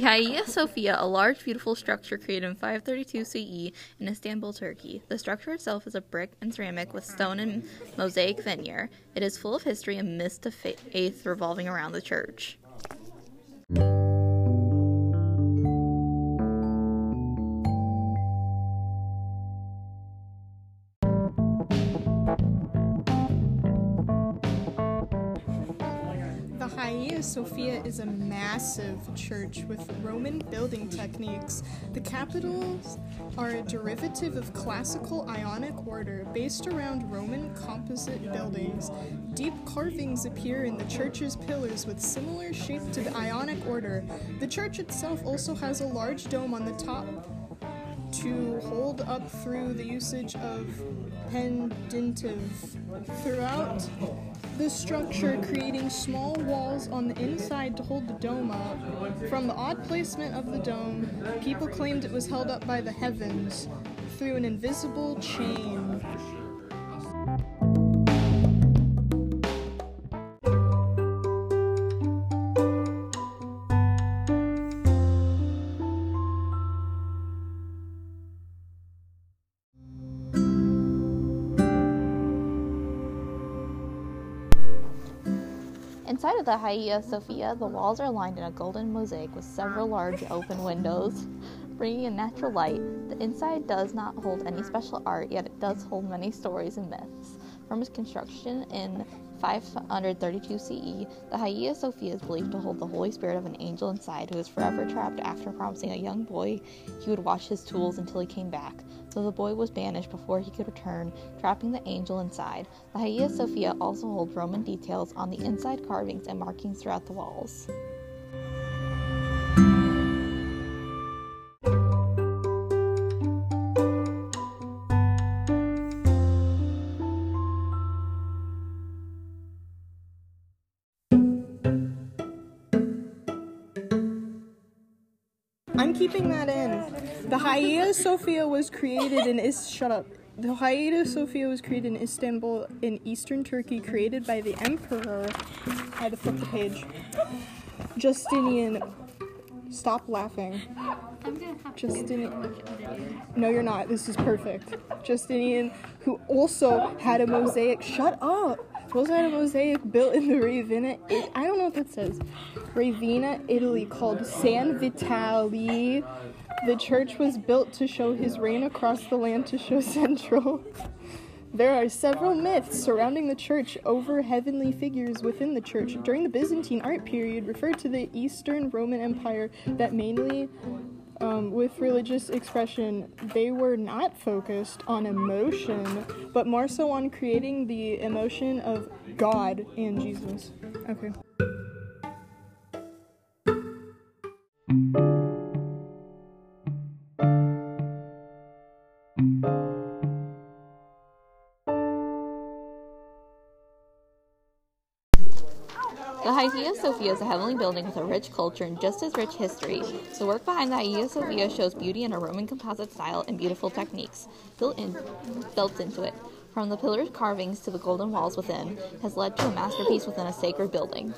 Hagia Sophia, a large, beautiful structure created in 532 CE in Istanbul, Turkey. The structure itself is of brick and ceramic with stone and mosaic veneer. It is full of history and myths of faith revolving around the church. Hagia Sophia is a massive church with Roman building techniques. The capitals are a derivative of classical Ionic order based around Roman composite buildings. Deep carvings appear in the church's pillars with similar shape to the Ionic order. The church itself also has a large dome on the top to hold up through the usage of pendentive throughout the structure, creating small walls on the inside to hold the dome up. From the odd placement of the dome, people claimed it was held up by the heavens through an invisible chain. Inside of the Hagia Sophia, the walls are lined in a golden mosaic with several large open windows, bringing in natural light. The inside does not hold any special art, yet it does hold many stories and myths. From its construction in 532 CE, the Hagia Sophia is believed to hold the Holy Spirit of an angel inside who is forever trapped after promising a young boy he would watch his tools until he came back. So the boy was banished before he could return, trapping the angel inside. The Hagia Sophia also holds Roman details on the inside carvings and markings throughout the walls. I'm keeping that in. The Hagia Sophia was created in Is shut up. The Hagia Sophia was created in Istanbul in eastern Turkey, created by the emperor. I had to flip the page. Justinian. Stop laughing. Justinian. No, you're not. This is perfect. Justinian, who also had a mosaic. Shut up. Also had a mosaic built in the Ravenna. It, I don't know what that says. Ravenna, Italy, called San Vitale. The church was built to show his reign across the land to show central. There are several myths surrounding the church over heavenly figures within the church. During the Byzantine art period, referred to the Eastern Roman Empire, that mainly um, with religious expression, they were not focused on emotion, but more so on creating the emotion of God and Jesus. Okay. The Hagia Sophia is a heavenly building with a rich culture and just as rich history. The work behind the Hagia Sophia shows beauty in a Roman composite style and beautiful techniques built in built into it. From the pillars carvings to the golden walls within has led to a masterpiece within a sacred building.